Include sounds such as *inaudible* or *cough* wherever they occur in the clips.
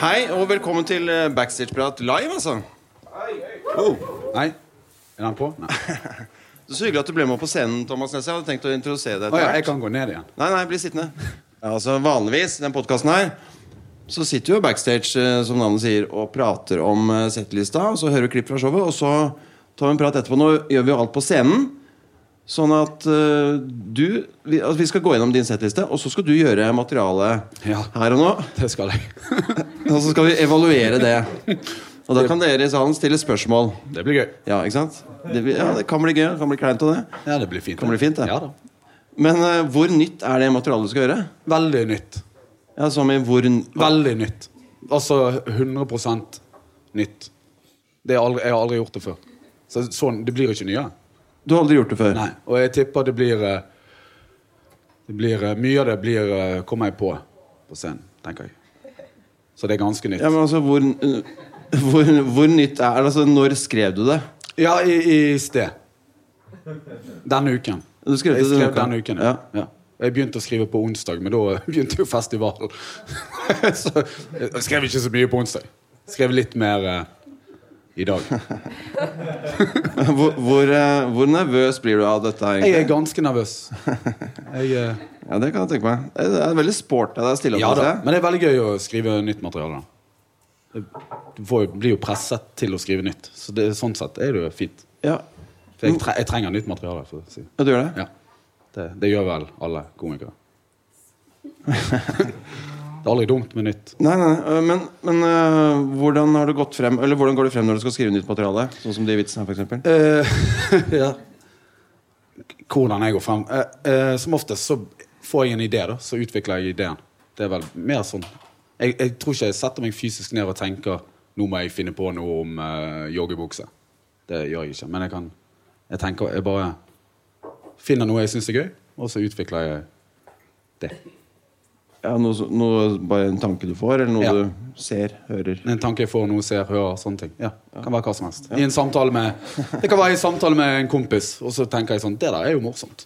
Hei og velkommen til Backstageprat Backstage-prat live, altså. Oh. Nei? Er den på? Nei. *laughs* Så hyggelig at du ble med på scenen, Thomas Nesse. Jeg hadde tenkt å introdusere deg. Etter ja, hvert. jeg kan gå ned igjen. Nei, nei, bli sittende. Altså Vanligvis den podkasten her så sitter jo backstage, eh, som navnet sier, og prater om eh, settlista. Og så hører vi klipp fra showet, og så tar vi en prat etterpå. Nå gjør vi jo alt på scenen. Sånn at uh, du vi, altså, vi skal gå gjennom din settliste, og så skal du gjøre materialet Ja. her og nå. Det skal jeg. *laughs* Og så skal vi evaluere det. Og da kan dere i salen stille spørsmål. Det blir gøy. Ja? Det, ja, det kan bli gøy. Det kan bli kleint av det. Ja, det blir fint. Kan bli fint, det. Ja da. Men uh, hvor nytt er det materialet du skal gjøre? Veldig nytt. Ja, som i hvor Veldig nytt. Altså 100% nytt. Det aldri, jeg har aldri gjort det før. Så, sånn, det blir ikke nye. Du har aldri gjort det før? Nei. Og jeg tipper det blir eh, Det blir eh, Mye av det blir eh, kommer jeg på på scenen, tenker jeg. Så det er ganske nytt. Ja, men altså, hvor, hvor, hvor nytt er det? Altså, når skrev du det? Ja, i, i sted. Denne uken. Du skrev det jeg skrev denne uken? Ja. Ja. Jeg begynte å skrive på onsdag, men da *laughs* begynte jo festivalen. *laughs* så jeg skrev ikke så mye på onsdag. Skrev litt mer i dag. *laughs* Hvor, hvor, eh, hvor nervøs blir du av dette? Jeg er ganske nervøs. Jeg, eh, Ja, Det kan jeg tenke meg. Det er veldig sport av deg å stille opp. ja da, men det er veldig gøy å skrive nytt materiale. da. Du får, blir jo presset til å skrive nytt, så det, sånn sett er det jo fint. Ja. For jeg, tre, jeg trenger nytt materiale. For å si. ja, du gjør det? Ja. Det, det gjør vel alle komikere. *laughs* det er aldri dumt med nytt. Nei, nei, nei. men, men uh, hvordan har du gått frem Eller hvordan går du frem når du skal skrive nytt materiale? Sånn som de vitsene her, eksempel. Eh, *laughs* ja. Hvordan jeg går frem? Uh, eh, som oftest så får jeg en idé, da. Så utvikler jeg ideen. Det er vel mer sånn Jeg, jeg tror ikke jeg setter meg fysisk ned og tenker nå må jeg finne på noe om uh, joggebukse. Det gjør jeg ikke. Men jeg kan Jeg tenker Jeg bare finner noe jeg syns er gøy, og så utvikler jeg det. Ja, noe, noe, bare en tanke du får, eller noe Ja. du ser, hører? En tanke jeg får, noe ser, hører, sånne ting. Ja, kan være hva som helst. I en samtale med Det kan være i en samtale med en kompis, og så tenker jeg sånn Det der er jo morsomt.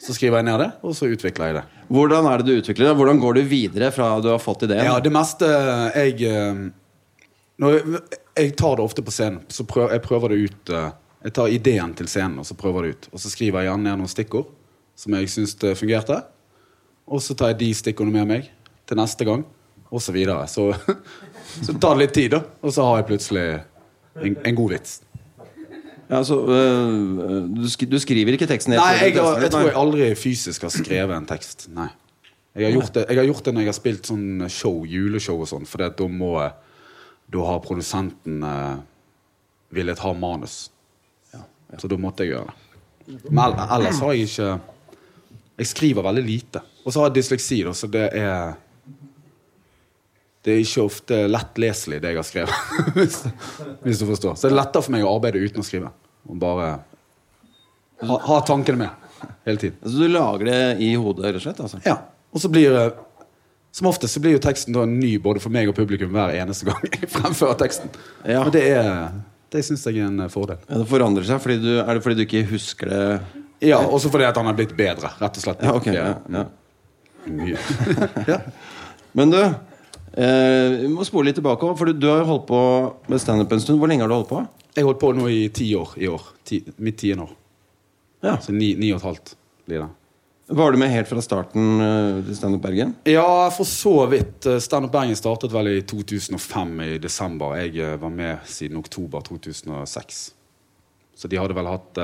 Så skriver jeg ned det, og så utvikler jeg det. Hvordan er det du utvikler det? Hvordan går du videre fra du har fått ideen? Ja, det meste jeg eh, jeg, jeg tar det ofte på scenen. Så prøv, jeg prøver det ut eh, Jeg tar ideen til scenen og så prøver det ut. Og så skriver jeg gjerne ned noen stikkord som jeg syns det fungerte. Og så tar jeg de stikkordene med meg til neste gang, og så videre. Så, *laughs* så tar det litt tid, da. Og så har jeg plutselig en, en god vits. Ja, altså, øh, du, sk du skriver ikke teksten? Nei, jeg, har, jeg tror jeg aldri fysisk har skrevet en tekst. Nei. Jeg har gjort det, jeg har gjort det når jeg har spilt sånn show, juleshow og sånn, for da må Da har produsenten eh, villet ha manus. Så da måtte jeg gjøre det. Men ellers har jeg ikke Jeg skriver veldig lite. Og så har jeg dysleksi, da, så det er det er ikke ofte lett leselig, det jeg har skrevet. *laughs* hvis, hvis du forstår. Så det er lettere for meg å arbeide uten å skrive. Og bare ha, ha tankene med hele tiden. Så du lager det i hodet, rett og slett? Altså. Ja. Og så blir det Som oftest så blir jo teksten da ny både for meg og publikum hver eneste gang jeg *laughs* fremfører teksten. Ja. Og det er Det syns jeg er en eh, fordel. Ja, det forandrer seg? Du, er det fordi du ikke husker det? Ja, Også fordi at han har blitt bedre, rett og slett. Ja, ok. Ja, ja. *laughs* Men du, eh, vi må spole litt tilbake. For du, du har jo holdt på med standup en stund. Hvor lenge har du holdt på? Jeg har holdt på nå i ti år i år. Ti, mitt tiende år. Ja. Så ni, ni og et halvt blir det. Var du med helt fra starten eh, til Standup Bergen? Ja, for så vidt. Eh, Standup Bergen startet vel i 2005 i desember. Jeg eh, var med siden oktober 2006. Så de hadde vel hatt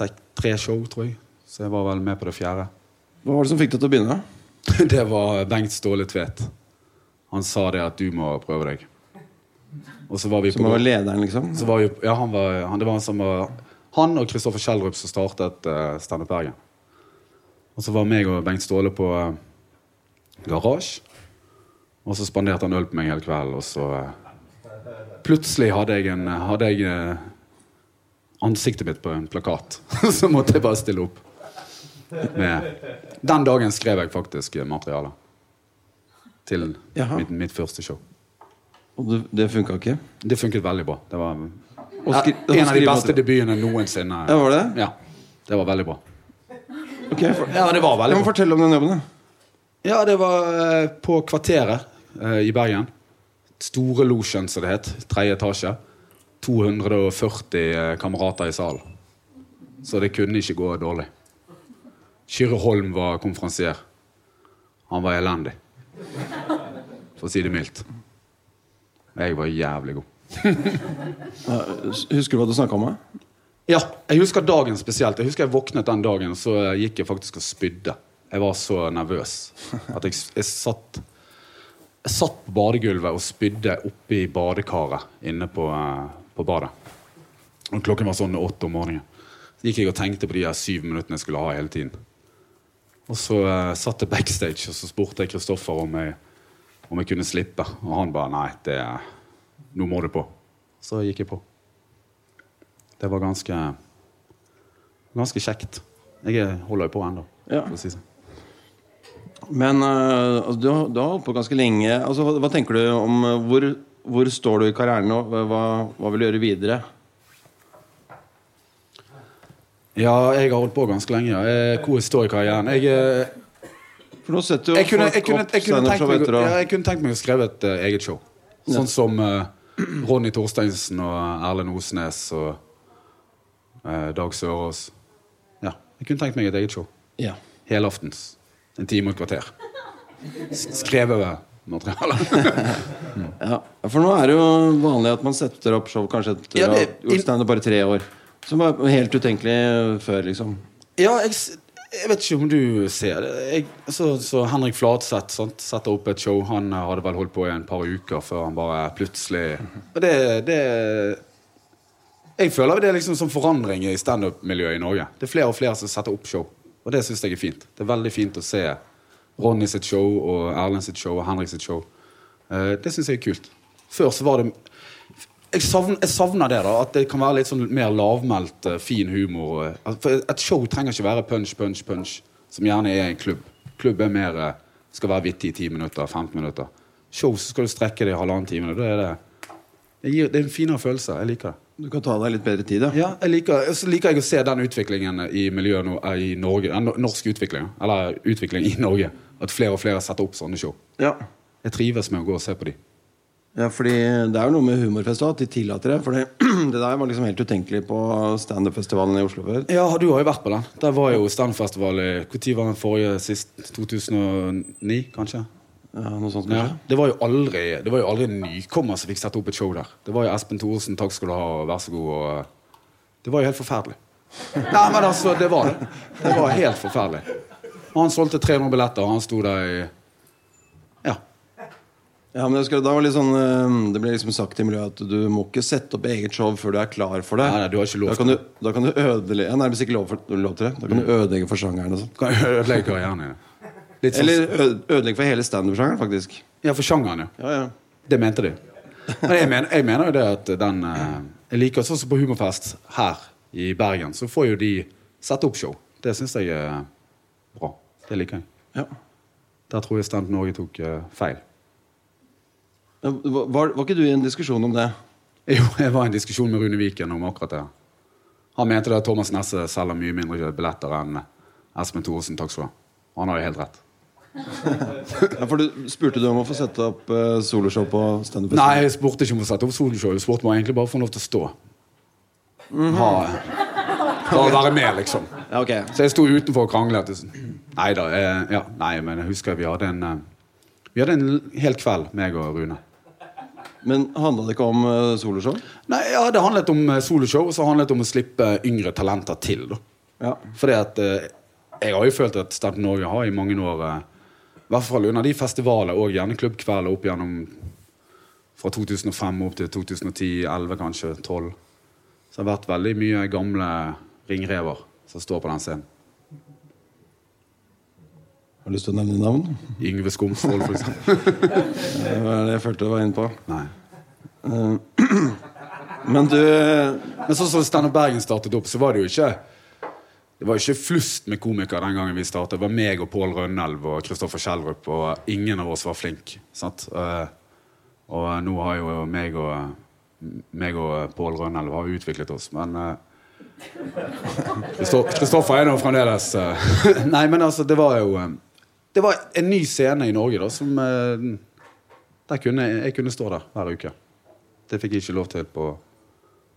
eh, sek- tre show, tror jeg. Så jeg var vel med på det fjerde. Hva var det som fikk deg til å begynne? *laughs* Det var Bengt Ståle Tvedt. Han sa det at du må prøve deg. Og så var vi Som på var lederen, liksom? så var vi, ja, han, var, han, det var han, som var, han og Kristoffer Kjellrup som startet uh, Standup Bergen. Og så var meg og Bengt Ståle på uh, garasje. Og så spanderte han øl på meg hele kvelden, og så uh, Plutselig hadde jeg, en, hadde jeg uh, ansiktet mitt på en plakat. *laughs* så måtte jeg bare stille opp. Med. Den dagen skrev jeg faktisk materialet materiale. Til mitt, mitt første show. Og det, det funka ikke? Det funket veldig bra. Det var en av de beste debutene noensinne. Ja, var det? Ja, det var veldig bra. Ok, for, Ja, det var ja, bra. Fortell om den jobben. Ja, det var eh, på Kvarteret. eh, i Bergen. Store losjen, som det het. Tredje etasje. 240 eh, kamerater i salen. Så det kunne ikke gå dårlig. Kyrre Holm var konferansier. Han var elendig. For å si det mildt. Jeg var jævlig god. Husker du hva du snakka om? Ja, jeg husker dagen spesielt. Jeg husker jeg våknet den dagen, så gikk jeg faktisk og spydde. Jeg var så nervøs at jeg, jeg satt Jeg satt på badegulvet og spydde oppi badekaret inne på, eh, på badet. Og klokken var sånn åtte om morgenen. Så gikk jeg og tenkte på de her syv minuttene jeg skulle ha hele tiden. Og så uh, satt jeg backstage, og så spurte jeg Kristoffer om om jeg kunne slippe. Og han bare nei, det, nå må du på. Så gikk jeg på. Det var ganske ganske kjekt. Jeg holder jo på ennå. Ja. for å si sånn. Men uh, altså, du, har, du har holdt på ganske lenge. Altså, hva, hva tenker du om uh, hvor, hvor står du i karrieren nå? Hva, hva vil du gjøre videre? Ja, jeg har holdt på ganske lenge. ja. Hvor jeg står i karrieren Jeg, eh, For nå setter jo jeg, kunne, folk jeg, kunne, opp jeg, kunne, tenkt meg, ja, jeg kunne tenkt meg å skrive et uh, eget show. Sånn som uh, Ronny Torsteinsen og Erlend Osnes og uh, Dag Sørås. Ja, jeg kunne tenkt meg et eget show. ja. Helaftens. En time og et kvarter. Skrevet materiale. *laughs* ja. For nå er det jo vanlig at man setter opp show kanskje etter Ja, det- bare tre år. Som var helt utenkelig før, liksom. Ja, jeg, jeg vet ikke om du ser det. Jeg, så, så Henrik Flatseth sant? setter opp et show. Han hadde vel holdt på i en par uker før han bare plutselig Og det, det Jeg føler det er liksom som forandring i standup-miljøet i Norge. Det er flere og flere som setter opp show. Og det syns jeg er fint. Det er veldig fint å se Ronny sitt show og Erlend sitt show og Henrik sitt show. Eh, det syns jeg er kult. Før så var det jeg savner, det, da. At det kan være litt sånn mer lavmælt, eh, fin humor. eh. Altså, For et show trenger ikke være punch, punch, punch, som gjerne er en klubb. Klubb er mer skal være vittig i 10 minutter, 15 minutter. Show så skal du strekke det i halvannen time. Da er det, det, gir, det er en finere følelse. Jeg liker det. Du kan ta deg litt bedre tid, da. Ja, jeg liker, så liker jeg å se den utviklingen i miljøet nå, i Norge. Den no- norsk utvikling. Eller utvikling i Norge. At flere og flere setter opp sånne show. Ja. Jeg trives med å gå og se på de. Ja, fordi Det er jo noe med humorfestival at de tillater det. For det, *clears throat* det der var liksom helt utenkelig på standup-festivalen i Oslo før. Ja, du har jo vært på den. Der var jo standfestival i Når var den forrige sist? 2009, kanskje? Ja, noe sånt Ja. Det var jo aldri Det var jo aldri en nykommer som fikk sette opp et show der. Det var jo Espen Thoresen, takk skal du ha, og vær så god. Og det var jo helt forferdelig. *laughs* Nei, men altså, det var det. Det var helt forferdelig. Og han solgte 300 billetter, og han sto der i Ja. Ja, men skal, da var det litt sånn, eh, det ble liksom sagt i miljøet at du må ikke sette opp eget show før du er klar for det. Nei, nei, du har ikke lov da kan du, da kan du ødelegge ja, Nærmest ikke lov, for, lov til det. Da kan du ødelegge for sjangeren og sånn. Kan jeg ødelegge karrieren ja. Litt sånn Eller ødelegge for hele standup-sjangeren, faktisk. Ja, for sjangeren, ja. Ja, ja. Det mente de. Men jeg mener, jeg mener jo det at den eh, Jeg liker sånn som på Humorfest her i Bergen, så får jo de sette opp show. Det syns jeg er bra. Det liker jeg. ja. Der tror jeg Stand Norge tok uh, feil. Var, var ikke du i en diskusjon om det? Jo, jeg var i en diskusjon med Rune Viken om akkurat det. Han mente det at Thomas Nesse selger mye mindre billetter enn Espen Thoresen. Takk skal du ha. Han har jo helt rett. *laughs* Ja, for du, Spurte du om å få sette opp uh, soloshow på standup? Nei, jeg spurte ikke om å sette opp soloshow. Jeg spurte meg egentlig bare å få lov til å stå. Ha, *laughs* bare være med, liksom. Ja, ok Så jeg sto utenfor og kranglet. Nei da. Eh, ja, nei, men jeg husker vi hadde en eh, Vi hadde en hel kveld, meg og Rune. Men handla det ikke om uh, soloshow? Nei, ja, Det handlet om eh, soloshow, og så handlet det om å slippe yngre talenter til. da Ja. Fordi at eh, Jeg har jo følt at Stand Norge har i mange år eh, I hvert fall under de festivaler og gjerne klubbkvelder opp gjennom fra 2005 opp til 2010-11, kanskje 12. Så det har vært veldig mye gamle ringrever som står på den scenen. Har du lyst til å nevne navn? Yngve Skomsvold, eksempel. *laughs* Det var det jeg følte du var inne på. Nei. *clears throat* Men du Men sånn som Steinar Bergen startet opp, så var det jo ikke Det var ikke flust med komikere den gangen vi startet. Det var meg og Pål Rønnelv og Kristoffer Schjelderup, og ingen av oss var flink sant? Eh, Og nå har jo meg og meg og Pål Rønnelv har utviklet oss, men eh, Kristoffer er nå fremdeles eh, *laughs* Nei, men altså, det var jo eh, Det var en ny scene i Norge da som eh, Der kunne jeg, kunne stå der hver uke. Det fikk jeg ikke lov til på,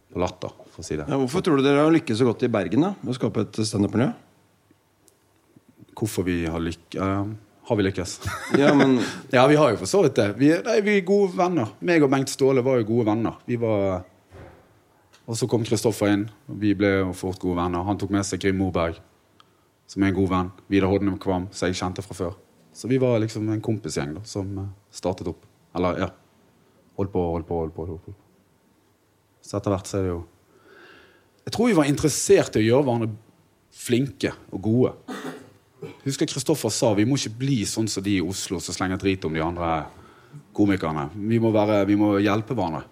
på Latter, for å si det. Ja, hvorfor tror du dere har lykkes så godt i Bergen da med å skape et standup-miljø? Hvorfor vi har lyk... uh, har vi lykkes? Ja, men *laughs* ja, vi har jo for så vidt det. Vi, nei, vi er gode venner. Meg og Bengt Ståle var jo gode venner. Vi var... Og så kom Kristoffer inn, og vi ble jo fort gode venner. Han tok med seg Grim Moberg, som er en god venn. Vidar Hodne Kvam, som jeg kjente fra før. Så vi var liksom en kompisgjeng da, som eh, startet opp. Eller, ja. Holdt på, holdt på, holdt på. Holdt på. Så etter hvert så er det jo Jeg tror vi var interessert i å gjøre hverandre flinke og gode. Husker Kristoffer sa vi må ikke bli sånn som de i Oslo som slenger drit om de andre komikerne. Vi må, være, vi må hjelpe hverandre.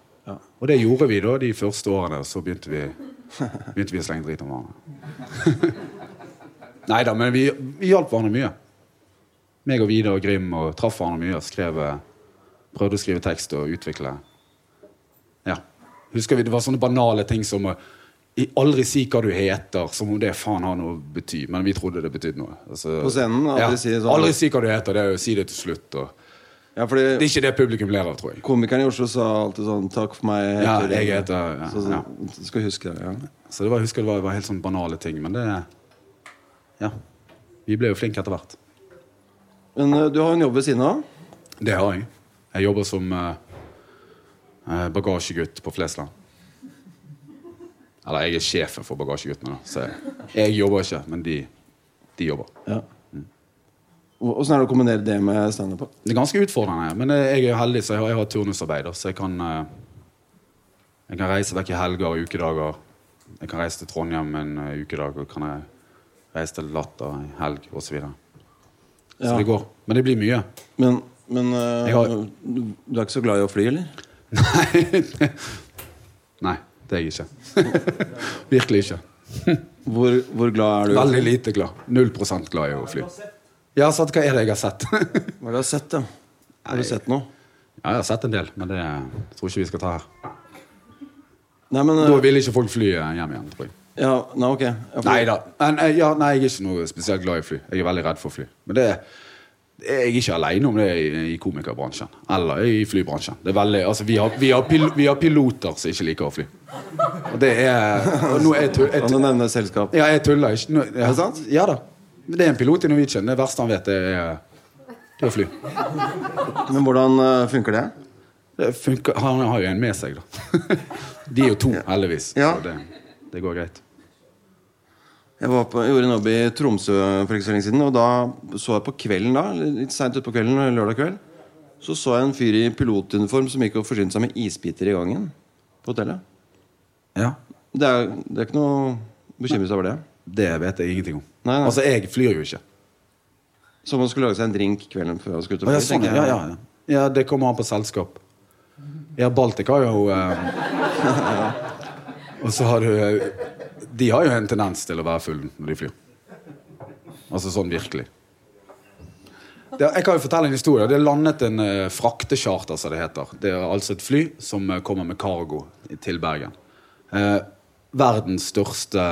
Og det gjorde vi da de første årene. Så begynte vi, begynte vi å slenge drit om hverandre. *laughs* Nei da, men vi, vi hjalp hverandre mye. Meg og Vidar og Grim og traff hverandre mye. Skrev, prøvde å skrive tekst og utvikle. Ja. Husker vi, Det var sånne banale ting som aldri si hva du heter, som om det faen har noe bety. Men vi trodde det betydde noe. Altså, På scenen, aldri ja, si sånn- Aldri si hva du heter. Det er å si det til slutt. Og, ja, det er ikke det publikum ler av, tror jeg. Komikeren i Oslo sa alltid sånn Takk for meg. Ja, jeg heter- ja, så, ja. Du skal huske det. ja Så det var, jeg husker det var, det var helt sånn banale ting. Men det Ja. Vi ble jo flinke etter hvert. Men uh, du har en jobb ved siden av. Det har jeg. Jeg jobber som eh, bagasjegutt på Flesland. Eller jeg er sjefen for bagasjeguttene, da. Så jeg, jeg jobber ikke, men de, de jobber. Ja. Åssen er det å kombinere det med standup? på? Det er ganske utfordrende, men jeg er jo heldig, så jeg har, jeg har turnusarbeid. Så jeg kan, eh, jeg kan reise vekk i helger og ukedager. Jeg kan reise til Trondheim en eh, ukedag, og kan jeg reise til Latter en helg osv. Så, videre. så Ja. det går. Men det blir mye. Men, men uh, har- du, du er ikke så glad i å fly, eller? *laughs* Nei, Nei det er jeg ikke. *laughs* Virkelig ikke. Hvor, hvor glad er du? Veldig lite glad. Null prosent glad i å fly. Jeg har Hva er det jeg har sett? Hva er det du har sett, da? Har du sett noe? Ja, jeg har sett en del, men det tror ikke vi skal ta her. Nei, men eh, Da vil ikke folk fly hjem igjen, tror jeg. Ja, nei, ok. Ja, for- Nei da. Men, eh, ja, nei, jeg er ikke noe spesielt glad i fly. Jeg er veldig redd for fly. Men det, det er jeg ikke alene om det i, i komikerbransjen. Eller i flybransjen. Det er veldig, altså, vi, har, vi, har pil, vi har piloter som ikke liker å fly. Og det er og nå er jeg, tull- jeg, Kan du nevne selskap? Ja, jeg tuller ikke. Nå, ja. Er det sant? Ja da. Det er en pilot i Norwegian. Det verste han vet, er, det å fly. Men hvordan eh, funker det? Det funker, han har jo en med seg, da. *laughs* De er jo to, heldigvis. Ja. Så det, det går greit. Jeg var på, gjorde en jobb i Tromsø for ikke så lenge siden, og da så jeg på kvelden da, litt seint utpå kvelden, lørdag kveld, så så jeg en fyr i pilotuniform som gikk og forsynte seg med isbiter i gangen på hotellet. Ja. Det er, det er ikke noe å bekymre seg over det. Det vet jeg ingenting om. Nei, nei. Altså, jeg flyr jo ikke. Som om man skulle lage seg en drink kvelden før skulle og Å, fly. ja, sånn, tenker ja, jeg. ja, ja. ja, det kommer an på selskap. Ja, Baltic har jo eh, *laughs* Og så har du eh, De har jo en tendens til å være full når de flyr. Altså sånn virkelig. Det, jeg kan jo fortelle en historie. Det er landet en uh, fraktecharter, som det heter. Det er altså et fly som uh, kommer med cargo til Bergen. Uh, verdens største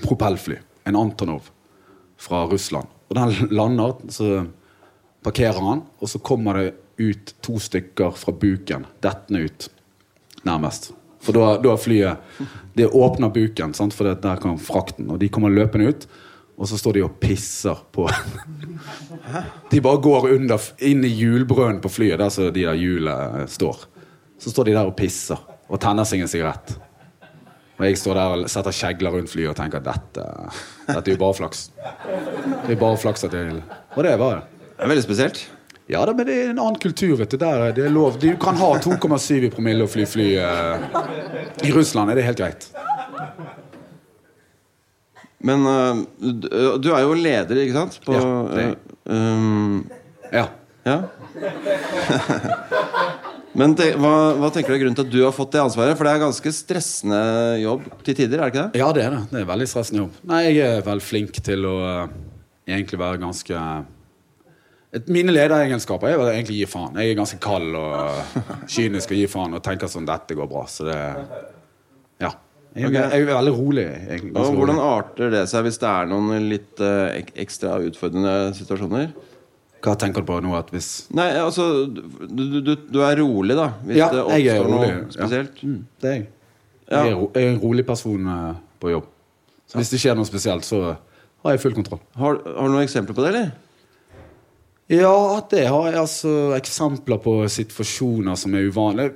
propellfly. En Antonov fra Russland. Og den lander, så parkerer han, og så kommer det ut to stykker fra buken. Dettende ut, nærmest. For da da flyet Det åpner buken, sant? for det, der kan frakten. Og de kommer løpende ut, og så står de og pisser på De bare går under, inn i hjulbrønnen på flyet, der så de der hjulet står. Så står de der og pisser og tenner seg en sigarett. Og jeg står der og setter kjegler rundt flyet og tenker at dette, dette er jo bare flaks. Det er bare flaks at jeg Og det var det. Det er veldig spesielt. Ja men det er en annen kultur, vet du. Der er lov. Du kan ha 2,7 i promille og fly fly. eh. I Russland er det helt greit. Men uh, du, er jo leder, ikke sant? På, Ja, det Uh, um, Ja. ja. *laughs* Men te, hva, hva tenker du er grunnen til at du har fått det ansvaret? For det er ganske stressende jobb til tider, er det ikke det? ja, det er det. Det er veldig stressende jobb. Nei, jeg er vel flink til å eh, egentlig være ganske et, Mine lederegenskaper er vel egentlig gi faen. Jeg er ganske kald og *laughs* kynisk og gi faen og tenker sånn dette går bra. Så det Ja. Jeg, okay. jeg er veldig rolig. Egentlig, Og hvordan rolig. arter det seg hvis det er noen litt uh, ek ekstra utfordrende situasjoner? Hva tenker du på nå? At hvis Nei, altså Du, du, du, er rolig, da. Hvis Ja, det jeg er rolig. spesielt. Ja. Mm, det er jeg. Ja. Jeg, er en rolig person eh, på jobb. Så hvis det skjer noe spesielt, så har jeg full kontroll. Har, har du noen eksempler på det, eller? Ja, det har jeg altså eksempler på situasjoner som er uvanlige.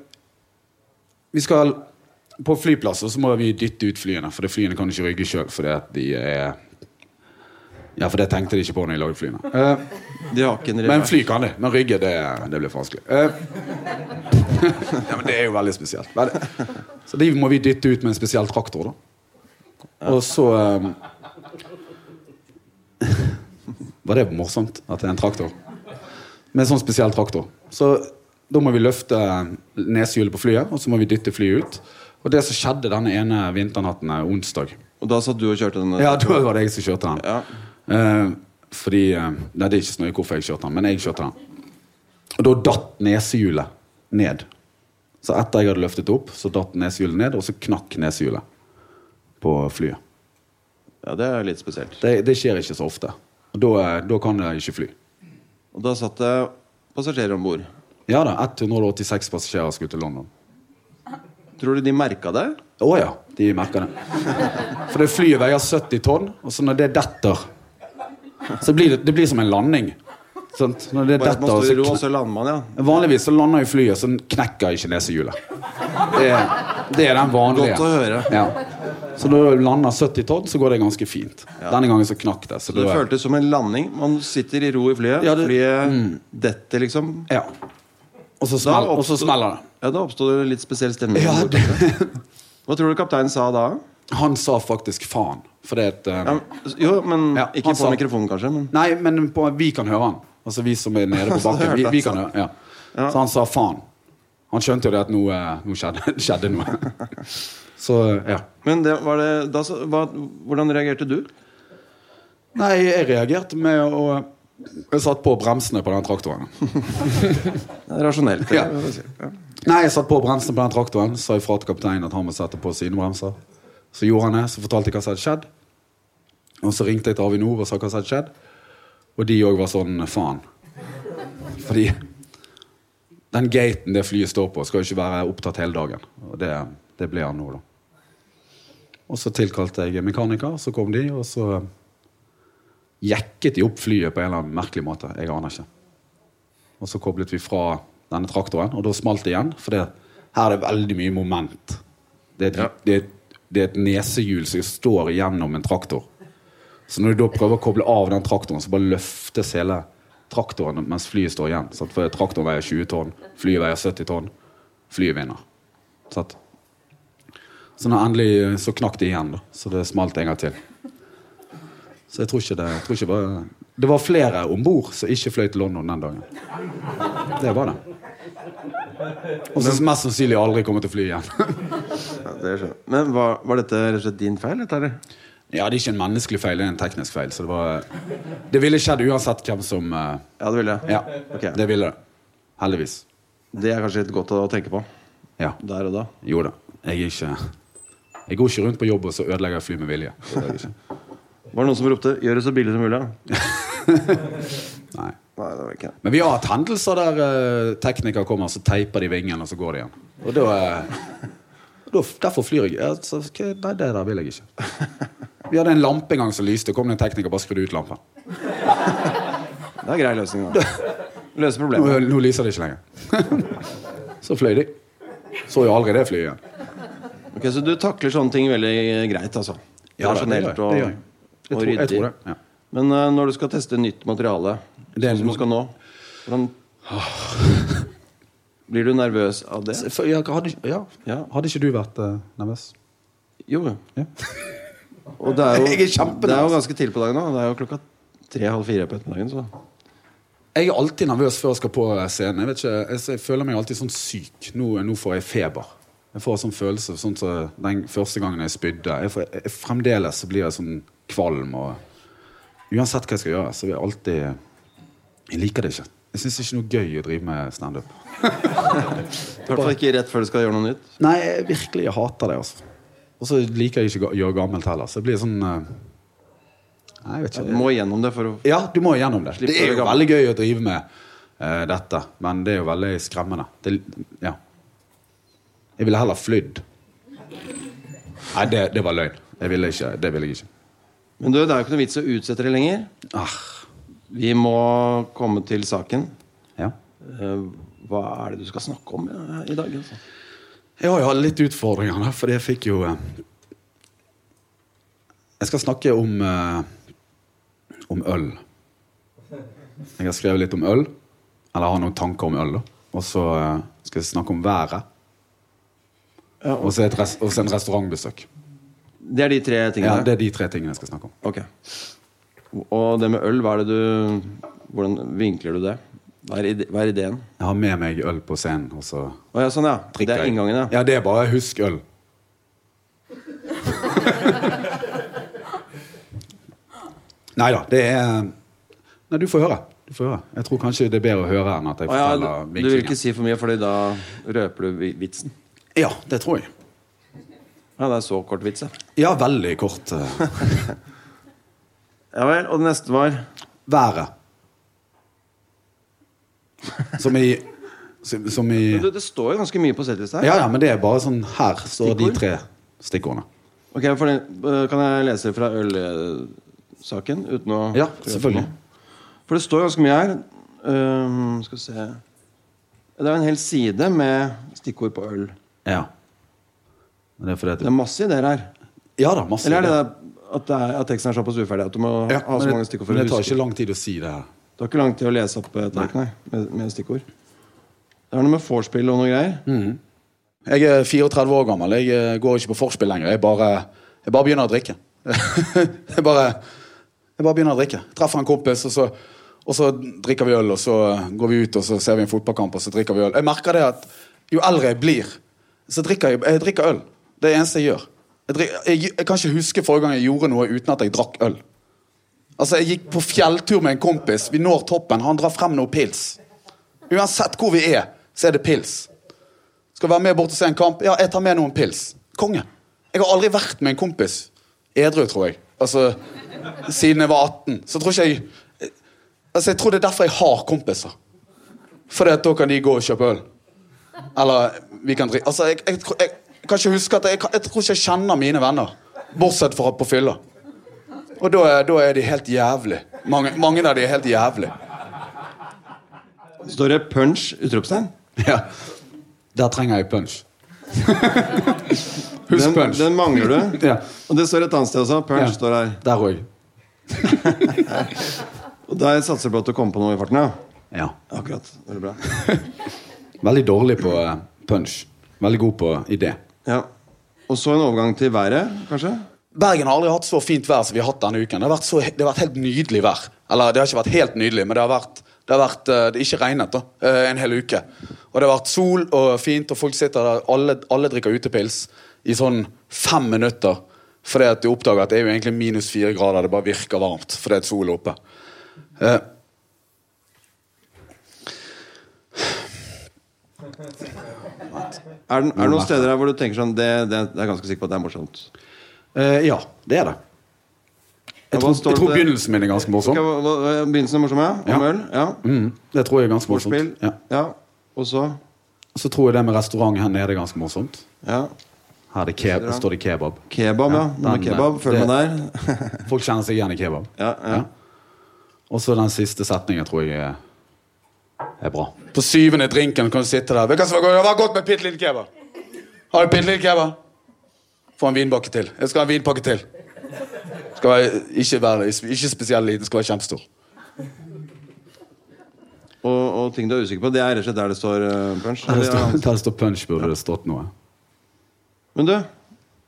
Vi skal På flyplasser så må vi dytte ut flyene, for flyene kan ikke rygge sjøl fordi at de er Ja, for det tenkte de ikke på når de lagde flyene. Eh, en men fly kan de. Men rygge, det, det blir for vanskelig. Eh, *laughs* ja, men det er jo veldig spesielt. Så de må vi dytte ut med en spesiell traktor, da. Og så eh, *laughs* Var det morsomt at det er en traktor? Med en sånn spesiell traktor. Så da må vi løfte neshjulet på flyet, og så må vi dytte flyet ut. Og det som skjedde denne ene vinternatten, er onsdag Og da satt du og kjørte den? Ja, da var det jeg som kjørte den. Ja. Eh, fordi eh, Nei, det er ikke så nøye hvorfor jeg kjørte den, men jeg kjørte den. Og da datt nesehjulet ned. Så etter jeg hadde løftet opp, så datt nesehjulet ned, og så knakk nesehjulet på flyet. ja, det er litt spesielt. Det, det skjer ikke så ofte. Da, eh, da kan jeg ikke fly. Og da satt det passasjerer om bord. Ja da, 186 passasjerer skulle til London. Tror du de merka det? Å ja, de merka det. For det flyet veier 70 tonn, og så når det detter, så blir det, det blir som en landing. Sant? Når det detter, i ro, så så lander man, ja. Vanligvis så lander jo flyet, så knekker ikke nesehjulet. Det, det er den vanlige. Godt å høre. Ja. Så når du lander 70 tonn, så går det ganske fint. Denne gangen så knakk det. Så Det da- føltes som en landing. Man sitter i ro i flyet. Ja, det- Flyet detter, liksom. ja. Og så, smell, og så smeller det. Ja, Da oppstod det litt spesiell stemning. Ja. Hva tror du kapteinen sa da? Han sa faktisk faen. For det at, uh, Ja, jo, men Ja, Ikke på sa- mikrofonen, kanskje. Men Nei, men på, vi kan høre han. Altså vi som er nede på *laughs* bakken. Vi, vi kan høre, ja. Så han sa faen. Han skjønte jo det at noe, eh, noe skjedde, *laughs* skjedde noe. Så ja. Men det, var det, da, hva, hvordan reagerte du? Nei, jeg reagerte med å Jeg satt på bremsene på den traktoren. *laughs* Det er rasjonelt. det. Ja. Nei, jeg satt på bremsene på den traktoren, sa ifra til kapteinen at han må sette på sine bremser. Så gjorde han det, så fortalte jeg hva som hadde skjedd. Og så ringte jeg til Avinor og sa hva som hadde skjedd. Og de òg var sånn faen. Fordi den gaten det flyet står på, skal jo ikke være opptatt hele dagen. Og det, det ble han nå, da. Og så tilkalte jeg mekaniker, så kom de, og så jekket de opp flyet på en eller annen merkelig måte. Jeg aner ikke. Og så koblet vi fra denne traktoren, og da smalt det igjen. For det, her er det veldig mye moment. Det er et, Ja. det er, et- det er et nesehjul som står gjennom en traktor. Så når du da prøver å koble av den traktoren, så bare løftes hele traktoren mens flyet står igjen. Sant? For traktoren veier 20 tonn, flyet veier 70 tonn. Flyet vinner. Sant? Så når endelig så knakk det igjen, da. Så det smalt en gang til. Så jeg tror ikke det tror ikke det var Det var flere om bord som ikke fløy til London den dagen. Det var det. Og som mest sannsynlig aldri kommer til å fly igjen. *laughs* Det skjønner. Men var, var dette rett og slett din feil? Eller? Ja, det er ikke en menneskelig feil, det er en teknisk feil. Så det var Det ville skjedd uansett hvem som uh, Ja, det ville. Ja, okay. det ville. Heldigvis. Det er kanskje litt godt å tenke på Ja. der og da. Jo da. Jeg ikke Jeg går ikke rundt på jobb og så ødelegger jeg fly med vilje. Var det noen som ropte 'gjør det så billig som mulig'? *laughs* Nei. Nei, det var ikke det. Men vi har hatt hendelser der uh, teknikere kommer, så teiper de vingen, og så går de igjen. Og da, uh, Derfor flyr jeg. Altså, nei, det der vil jeg ikke. *laughs* Vi hadde en lampe en gang som lyste. Kom det en tekniker bare skrudde ut lampen. *laughs* Det er grei løsning. Da. *laughs* Løse Nå, problemet. nå lyser det ikke lenger. så fløy de. Så jo aldri det flyet igjen. Ok, Så du takler sånne ting veldig greit, altså? Ja, det- det gjør jeg. Rasjonelt og, Det gjør jeg. Jeg og tror- jeg ryddig. tror det, ja. Men uh, når du skal teste nytt materiale, Det er sånn som du skal nå hvordan Blir du nervøs av det? Ja, hadde, ja. Ja. hadde ikke du vært uh, nervøs? Jo. Ja. *laughs* Og det er jo, det er jo ganske tidlig på dagen nå. Det er jo klokka tre-halv fire på ettermiddagen. Så. Jeg er alltid nervøs før jeg skal på scenen. Jeg, vet ikke, jeg, jeg føler meg alltid sånn syk. Nå, nå får jeg feber. Jeg får sånn følelse sånn som den første gangen jeg spydde. Jeg får, jeg, fremdeles så blir jeg sånn kvalm. Og, uansett hva jeg skal gjøre, så vil jeg alltid Jeg liker det ikke. Jeg syns det ikke noe gøy å drive med standup. *laughs* Hvert ikke rett før du skal gjøre noe nytt. Nei, jeg virkelig jeg hater det. altså Og så liker jeg ikke å gjøre gammelt heller. Så det blir sånn uh, Nei, jeg vet ikke Du må gjennom det for å Ja, du må gjennom det. Det er jo veldig gøy å drive med uh, dette, men det er jo veldig skremmende. Det, ja. Jeg ville heller flydd. Nei, det, det var løgn. Jeg ville ikke, det ville jeg ikke. Men du, det er jo ikke noe vits å utsette det lenger. Ah, Vi må komme til saken. ja. Eh, Hva er det du skal snakke om i dag? Altså? Jeg har litt utfordringer, da, fordi jeg fikk jo eh, Jeg skal snakke om eh, om øl. Jeg har skrevet litt om øl. Eller har noen tanker om øl. da. Og så skal jeg snakke om været. Og så en restaurantbesøk. Det er de tre tingene? Ja. Det er de tre tingene jeg skal snakke om. Ok. Og det med øl, du Hvordan vinkler du det? Hva er, ide hva er ideen? Jeg har med meg øl på scenen, og så oh, ja, sånn ja. Det er inngangen, ja. Ja, det er bare husk øl. *laughs* Nei da, det er Nei, du får høre. Du får høre. Jeg tror kanskje det er bedre å høre enn at jeg Å ja du, du vil ikke si for mye, Fordi da røper du vitsen. Ja, det tror jeg. Ja, det er så kort vits, ja. Ja, veldig kort. *laughs* eh, Ja vel. Og det neste var været. Som i Som som i det, Det står jo ganske mye på settlista her. Ja, ja, men det er bare sånn Her står de tre stikkordene. Ok, for det, øh, Kan jeg lese fra ølsaken uten å Ja, selvfølgelig. For det står ganske mye her. Um, skal vi se Det er en hel side med stikkord på øl. Ja. Det er fordi at Det er masse ideer her. Ja da, masse. Eller er det ideer. At, det er, at teksten er såpass uferdig at du må ja, ha så mange stikkord for men det tar ikke lang tid å si det her. Det har ikke lang tid å lese opp et ark, nei, med, med stikkord. Det er noe med vorspiel og noe greier. Mm. Jeg er 34 år gammel. Jeg eh, går ikke på forspill lenger. Jeg bare, jeg bare begynner å drikke. *laughs* jeg, bare, jeg bare begynner å drikke. Treffer en kompis, og så, og så drikker vi øl. Og så går vi ut og så ser vi en fotballkamp, og så drikker vi øl. Jeg merker det at jo eldre jeg blir, så drikker jeg, jeg drikker øl. Det er det eneste jeg gjør. Jeg, jeg, jeg kan ikke huske forrige gang jeg gjorde noe uten at jeg drakk øl. Altså, Jeg gikk på fjelltur med en kompis. Vi når toppen. Han drar frem noe pils. Uansett hvor vi er, så er det pils. Skal være med bort og se en kamp? Ja, jeg tar med noen pils. Konge. Jeg har aldri vært med en kompis edru, tror jeg. Altså, Siden jeg var 18. Så tror ikke jeg Altså, Jeg tror det er derfor jeg har kompiser. Fordi at da kan de gå og kjøpe øl. Eller vi kan drikke Altså, jeg, jeg, jeg, jeg kan ikke huske at jeg, jeg, tror ikke jeg kjenner mine venner. Bortsett fra på fylla. Og da er, da er de helt jævlig. Mange, mange av de er helt jævlig. Står det 'punch'? utropstegn? Ja. Der trenger jeg punch. *laughs* Husk Den, punch. den mangler du. Ja. Og det står et annet sted også. Punch Ja. står her. Der òg. *laughs* Og der satser du på at du kommer på noe i farten, ja? Ja. Akkurat. Veldig bra. *laughs* Veldig dårlig på eh, punch. Veldig god på idé. Ja. Og så en overgang til været, kanskje? Bergen har aldri hatt så fint vær som vi har hatt denne uken. Det har vært, så, det har vært helt nydelig vær. Eller det har ikke vært helt nydelig, men det har vært det har vært, eh, det ikke regnet da, eh, en hel uke. Og det har vært sol og fint, og folk sitter der, alle, alle drikker utepils i sånn fem minutter. Fordi at de oppdager at det er jo egentlig minus fire grader, det bare virker varmt fordi at solen er oppe. Eh, Er det, er det noen steder her hvor du tenker sånn Det, det, det er ganske sikker på at det er morsomt. eh, ja, det er det. Jeg tror, jeg tror begynnelsen min er ganske morsom. Hva- hva- Begynnelsen er morsom, ja? Om Ja. øl? Ja. Mm, det tror jeg er ganske morsomt. Ja. ja. Og så Så tror jeg det med restaurant her nede er ganske morsomt. ja. Her er det keb står det kebab. Kebab, ja. Ja, Noe med den, kebab. Følg det- med der. *laughs* Folk kjenner seg igjen i kebab. Ja, ja. Og så den siste setningen tror jeg er, er bra. På syvende drinken kan du sitte der. Hva var godt med bitte lille kebab? Har du bitte lille kebab? Få en vinbakke til. Jeg skal ha en vinpakke til. Skal være, ikke, være, ikke spesielt liten, skal være kjempestor. Og, og ting du er usikker på, det er rett og slett der det står eh, punch. Der det står, ja. der det står punch, burde det stått noe. Men du,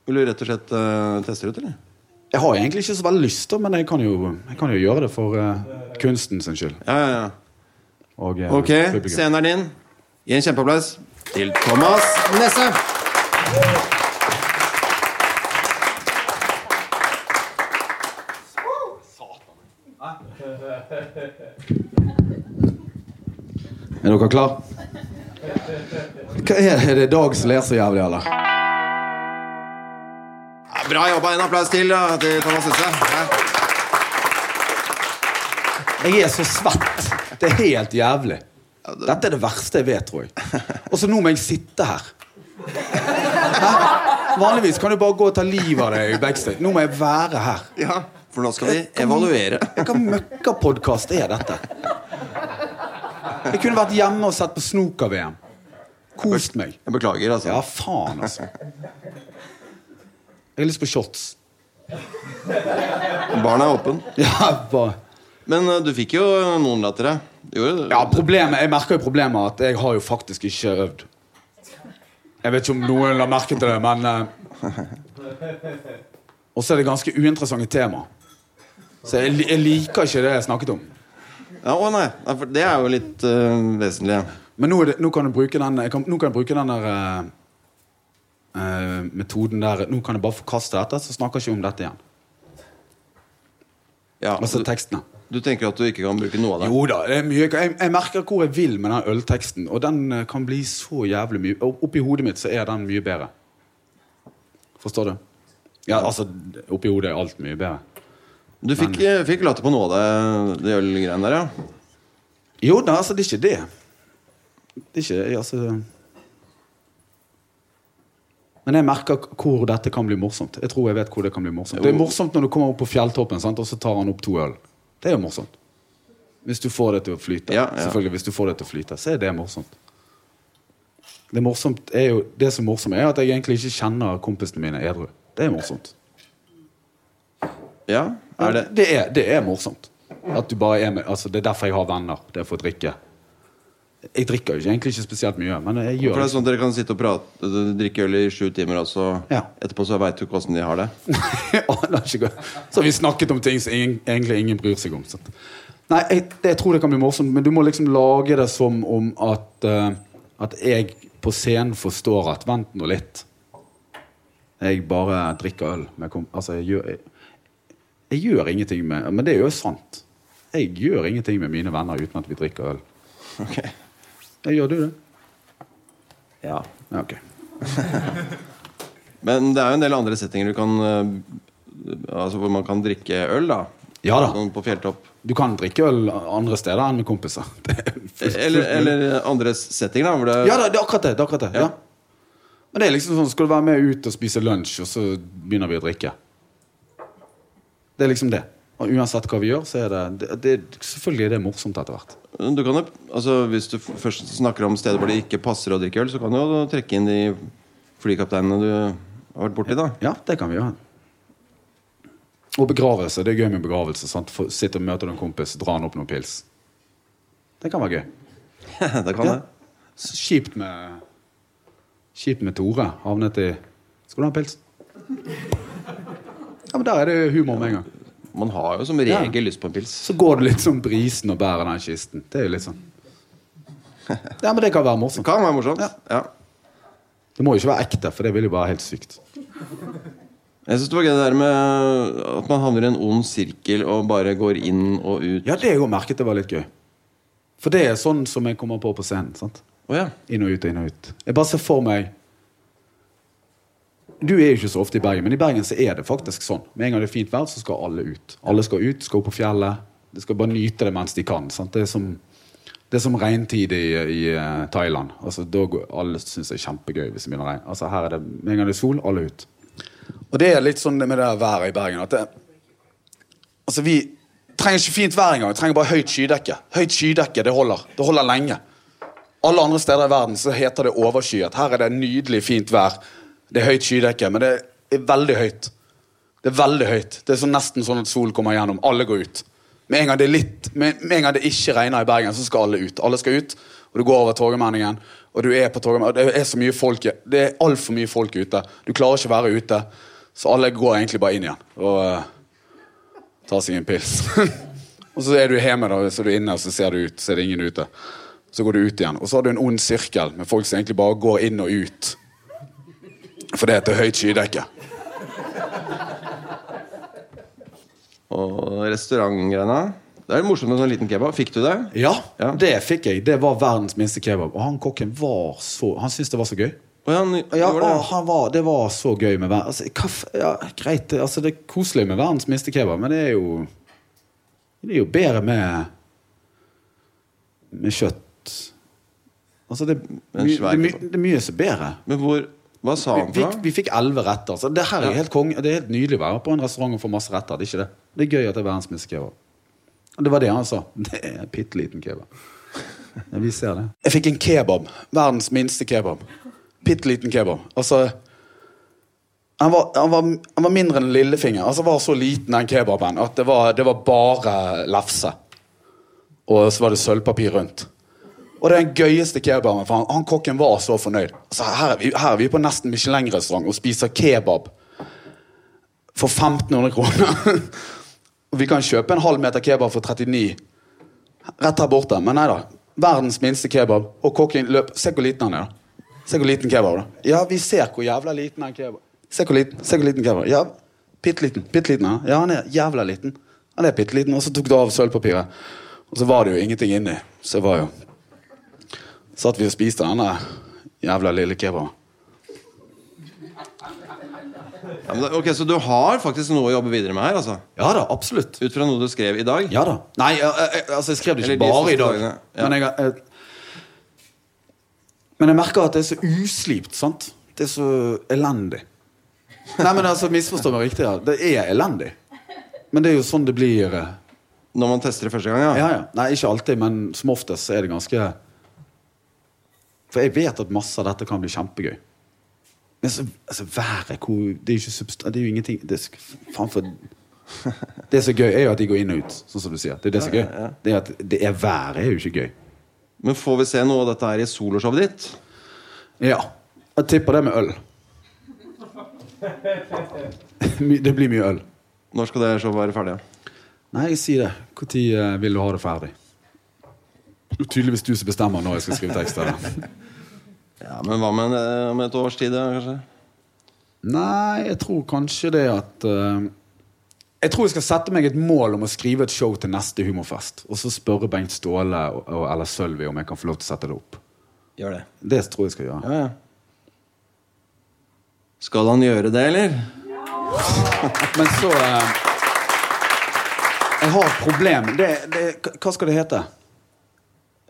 vil du rett og slett uh, teste det ut, eller? Jeg har egentlig ikke så veldig lyst, men jeg kan jo, jeg kan jo gjøre det for uh, kunsten sin skyld. Ja, ja, ja. Og, eh, Ok, publikum. scenen er din. Gi en kjempeapplaus til Thomas Nesse. Er dere klar? Hva er, er det Dag som ler så jævlig, eller? Bra jobba. En applaus til, da, til Thomas Nesse. Jeg er så svett. Det er helt jævlig. Dette er det verste jeg vet, tror jeg. Og så nå må jeg sitte her. Hæ? Vanligvis kan du bare gå og ta livet av deg backstage. Nå må jeg være her. Ja, for nå skal vi evaluere. Hva møkkapodkast er dette? Jeg kunne vært hjemme og sett på snooker-VM. Kost meg. Jeg beklager, altså. Ja, faen, altså. Jeg har lyst på shots. Barna er åpen. Ja, bare Men uh, du fikk jo noen latere. Ja, problemet, Jeg merker jo problemet at jeg har jo faktisk ikke øvd. Jeg vet ikke om noen la merke til det, men eh, Og så er det ganske uinteressante tema. Så jeg, jeg liker ikke det jeg snakket om. Ja, å nei. For det er jo litt uh, vesentlig. Men nå, det, nå kan du bruke den kan, Nå kan jeg bruke den der eh, eh, metoden der Nå kan jeg bare forkaste dette, så snakker jeg ikke om dette igjen. Ja, Altså tekstene. Du tenker at du ikke kan bruke noe av det? Jo da, det er mye jeg, jeg merker hvor jeg vil med den ølteksten, og den eh, kan bli så jævlig mye Oppi hodet mitt så er den mye bedre. Forstår du? Ja, altså, oppi hodet er alt mye bedre. Du fikk, Men, fikk latter på noe av det, det ølgreiene der, ja? Jo da, altså, det er ikke det. Det er ikke altså Men jeg merker hvor dette kan bli morsomt. Jeg tror jeg vet hvor Det kan bli morsomt Det er morsomt når du kommer opp på fjelltoppen sant? og så tar han opp to øl. Det er jo morsomt. Hvis du får det til å flyte. Ja, ja. Selvfølgelig, hvis du får det til å flyte, så er det morsomt. Det, morsomt er jo, det som er morsomt, er at jeg egentlig ikke kjenner kompisene mine edru. Det er morsomt. Ja, er det Det er, det er morsomt. At du bare er med, altså Det er derfor jeg har venner. Det er for å drikke. Jeg drikker jo egentlig ikke spesielt mye, men jeg For det er sånn at dere kan sitte og prate drikke øl i sju timer, og så Ja. etterpå så veit du hvordan de har det? *laughs* Ikke så har vi snakket om ting som ingen, egentlig ingen bryr seg om. Så. Nei, jeg, det, jeg tror det kan bli morsomt, men du må liksom lage det som om at, uh, at jeg på scenen forstår at Vent nå litt. Jeg bare drikker øl. Altså, jeg gjør, jeg, jeg gjør ingenting med Men det er jo sant. Jeg gjør ingenting med mine venner uten at vi drikker øl. Ok. Jeg gjør du det? Ja. Ja, ok. *laughs* Men det er jo en del andre settinger du kan eh, Altså hvor man kan drikke øl, da. Ja da. Sånn på fjelltopp. Du kan drikke øl andre steder enn med kompiser. *laughs* Det er Eller, eller andre settinger, da. Hvor det Ja, da, det er akkurat det. det, er akkurat det. Ja. Men det er liksom sånn, skal du være med ut og spise lunsj, og så begynner vi å drikke. Det er liksom det. Og uansett hva vi gjør, så er det, det, det Selvfølgelig er det morsomt etter hvert. Du kan jo, altså Hvis du først snakker om steder hvor det ikke passer å drikke øl, så kan du jo trekke inn de flykapteinene du har vært borti. da Ja, det kan vi gjøre. Og begravelse. Det er gøy med begravelse. Sant? For, sitte og møte en kompis, dra han opp noen pils. Det kan være gøy. *laughs* det kan Ja. det. Kjipt med Kjipt med Tore. Havnet i Skal du ha en pils? *laughs* Ja, men Der er det humor med en gang. Man har jo som regel lyst på en pils. Så går det litt sånn brisen og bærer den kisten. Det er jo litt sånn *laughs* Ja, men det kan være Det morsomt. kan være morsomt. Ja. Ja. Det må jo ikke være ekte, for det vil jo være helt sykt. Jeg synes det var gøy det der med at man havner i en ond sirkel og bare går inn og ut. Ja, det har jeg også merket det var litt gøy. For det er sånn som jeg kommer på på scenen. sant? Oh, ja. Inn og ut og inn og ut. Jeg bare ser for meg Du er jo ikke så ofte i Bergen, men i Bergen så er det faktisk sånn. Med en gang det er fint vær, så skal alle ut. Alle skal ut, skal opp på fjellet. De skal bare nyte det mens de kan. sant? Det er som, som regntid i, i eh, Thailand. Altså, går, alle syns det er kjempegøy hvis det begynner å regne. Altså, her er det, med en gang det er sol, alle ut. Og det er litt sånn med det været i Bergen at det, Altså, vi trenger ikke fint vær engang. Vi trenger bare høyt skydekke. Høyt skydekke, det holder. Det holder lenge. Alle andre steder i verden så heter det overskyet. Her er det nydelig fint vær. Det er høyt skydekke, men det er veldig høyt. Det er veldig høyt. Det er sånn nesten sånn at solen kommer gjennom. Alle går ut. Med en gang det litt Med, med en gang det ikke regner i Bergen, så skal alle ut. Alle skal ut, og du går over Torgallmenningen, og du er på Torgallmenningen. Det er så mye folk Det er altfor mye folk ute. Du klarer ikke å være ute, så alle går egentlig bare inn igjen. Og uh, tar seg en pils. *laughs* og så er du hjemme, da, så er du inne, og så ser du ut, så er det ingen ute. Så går du ut igjen. Og så har du en ond sirkel med folk som egentlig bare går inn og ut. At det er høyt skydekke. Og restaurantgreiene. Det er morsomt med sånn liten kebab. Fikk du det? Ja, Ja. det fikk jeg. Det var verdens minste kebab. Og han kokken var så Han syntes det var så gøy. Og ja, han Ja, var det. han var, Det var så gøy med verdens altså, ja, Greit, det- altså, det er koselig med verdens minste kebab, men det er jo Det er jo bedre med Med kjøtt. Altså, det, det, er my, det er mye som er bedre. Men hvor Hva sa han for noe? vi fikk elleve retter. Så det her er helt kong, Det er helt nydelig å være på en restaurant og få masse retter. Det er ikke det. Det er gøy at det er verdens minste kebab. Det var det han sa. *laughs* Det er en bitte liten kebab. Ja, vi ser det. Jeg fikk en kebab. Verdens minste kebab. Bitte liten kebab. Altså han var, han, var, han var mindre enn en lillefinger. Altså var så liten den kebaben at det var, det var bare lefse. Og så var det sølvpapir rundt. Og det er den gøyeste kebaben. For han, han kokken var så fornøyd. Altså, her, er vi, her er vi på nesten Michelin-restaurant og spiser kebab for 1500 kroner. og *laughs* vi kan kjøpe en halv meter kebab for 39 rett her borte. Men nei da. Verdens minste kebab. Og kokken løp Se hvor liten han er, da. Se hvor liten kebab, da. Ja, vi ser hvor jævla liten den kebab Se hvor liten, se hvor liten kebab. Ja, bitte liten. Bitte liten, ja. ja, han er jævla liten. Han er bitte liten. Og så tok du av sølvpapiret. Og så var det jo ingenting inni. Så det var jo Satt vi og spiste denne jævla lille kebaben. Ja, men, ok, Så du har faktisk noe å jobbe videre med her? altså Ja da, absolutt. Ut fra noe du skrev i dag? Ja da. Nei, jeg, jeg, altså jeg skrev det ikke Eller bare i dag. ja. Men, jeg, jeg, men jeg merker at det er så uslipt. sant? Det er så elendig. Nei, men altså, Misforstå meg riktig. Ja. Det er elendig. Men det er jo sånn det blir. eh, Når man tester det første gang? ja, Ja, ja. Nei, ikke alltid, men som oftest er det ganske For jeg vet at masse av dette kan bli kjempegøy. Men så, altså, været Det er jo ikke. Det er jo ingenting det er, faen for *laughs* Det som er gøy, er jo at de går inn og ut, sånn som du sier. Det er det som er gøy. Det er at det er været er jo ikke gøy. Men får vi se noe av dette her i soloshowet ditt? Ja. Jeg tipper det med øl. Det blir mye øl. Når skal det showet være ferdig? Nei, Nei, si det. Når vil du ha det ferdig? Det er tydeligvis du som bestemmer når jeg skal skrive tekster. Ja, Men hva med eh, om et års tid, da, kanskje? Nei, jeg tror kanskje det at uh, Jeg tror jeg skal sette meg et mål om å skrive et show til neste humorfest. Og så spørre Bengt Ståle og, og, eller Sølvi om jeg kan få lov til å sette det opp. Gjør det. Det tror jeg skal gjøre. Ja, ja. Skal han gjøre det, eller? *laughs* Men så uh, Jeg har et problem. Det, det, hva skal det hete?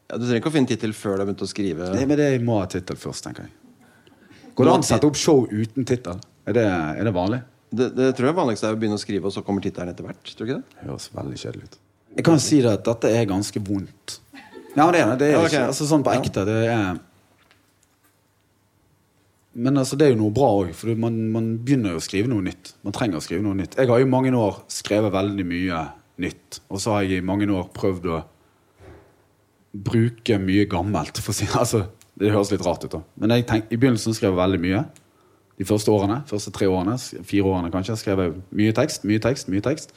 Ja, du trenger ikke å finne tittel før du har begynt å skrive. Det, men det må ha tittel først, tenker jeg. Går det an å sette opp show uten tittel? Er, det- er det vanlig? Det, det tror jeg vanligste er å begynne å skrive, og så kommer tittelen etter hvert. Tror du ikke det? Det høres veldig kjedelig ut. Jeg kan si det at dette er ganske vondt. Ja, det er det. er ikke, altså Sånn på ekte. Det er Men altså, det er jo noe bra òg, for man, man begynner jo å skrive noe nytt. Man trenger å skrive noe nytt. Jeg har i mange år skrevet veldig mye nytt, og så har jeg i mange år prøvd å bruke mye gammelt. Si. *laughs* altså, det høres litt rart ut, da. Men jeg tenk, i begynnelsen skrev jeg veldig mye. De første årene, første tre årene, fire årene kanskje, skrev jeg mye tekst, mye tekst, mye tekst.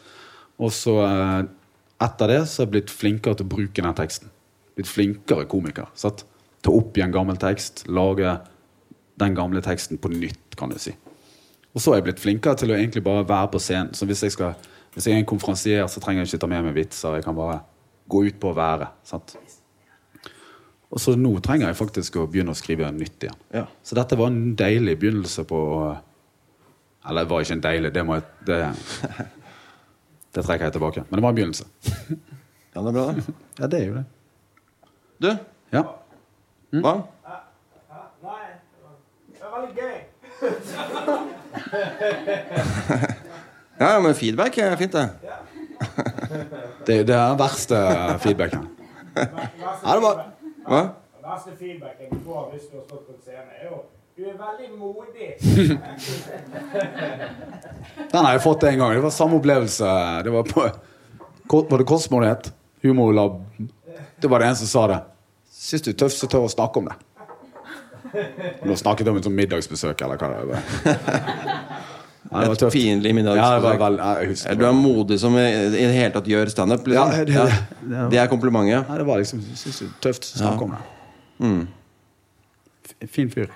Og så eh, etter det så er jeg blitt flinkere til å bruke den teksten. Blitt flinkere komiker. Sant? Ta opp igjen gammel tekst, lage den gamle teksten på nytt, kan du si. Og så er jeg blitt flinkere til å egentlig bare være på scenen. Så hvis jeg, skal, hvis jeg er en konferansier, så trenger jeg ikke ta med meg vitser. Jeg kan bare gå ut på å være. Sant? Og så nå trenger jeg faktisk å begynne å skrive nytt igjen. Ja. Så dette var en deilig begynnelse på Eller det var ikke en deilig, det må jeg Det, *laughs* det trekker jeg tilbake. Men det var en begynnelse. Ja, det er bra, det. *laughs* Ja, det er jo det. Du, Ja. hva? Nei, det var veldig gøy. Ja, men feedback er fint, det. Det, det er den verste feedbacken. *laughs* Ja, det var Hva? Den verste feedbacken jeg får hvis du har stått på en scene, er jo du er veldig modig. *laughs* Den har jeg fått en gang. Det var samme opplevelse. Det var på Var det Kosmo det het? Humorlab. Det var det en som sa det. Syns du er tøff, så tør å snakke om det. Nå snakket jeg om et sånt middagsbesøk, eller hva det var. Ja, det var Et fiendtlig middagsbesøk. Ja, ja, Du er modig som i, det hele tatt gjør standup? Liksom. Ja, det- det- det- det er komplimentet. Ja, det var liksom synes, tøft, snakk om det. F- Fin fyr.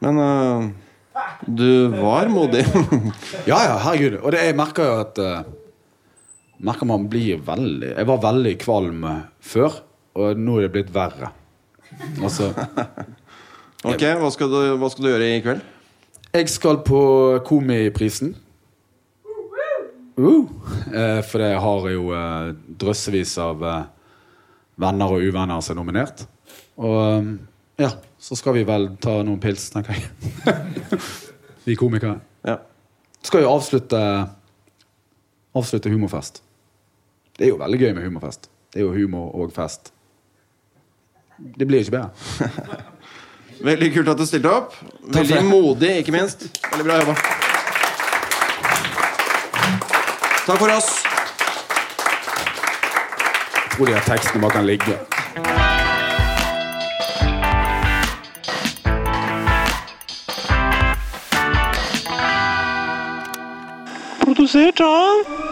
Men uh, du var modig. *laughs* Ja, ja, herregud. Og det, jeg merker jo at uh, Merker man blir veldig Jeg var veldig kvalm eh, før, og nå er det blitt verre. Altså *laughs* ok, hva skal, du, hva skal du gjøre i kveld? Jeg skal på Komiprisen. Uh, for det har jo eh, drøssevis av eh, venner og uvenner som er nominert. Og ja, så skal vi vel ta noen pils, tenker jeg. *laughs* vi komikere. Ja. Skal jo avslutte Avslutte humorfest. Det er jo veldig gøy med humorfest. Det er jo humor og fest. Det blir ikke bedre. *laughs* Veldig kult at du stilte opp. Veldig modig, ikke minst. Veldig bra jobba. Takk for oss. Jeg tror de her tekstene bare kan ligge. Produsert av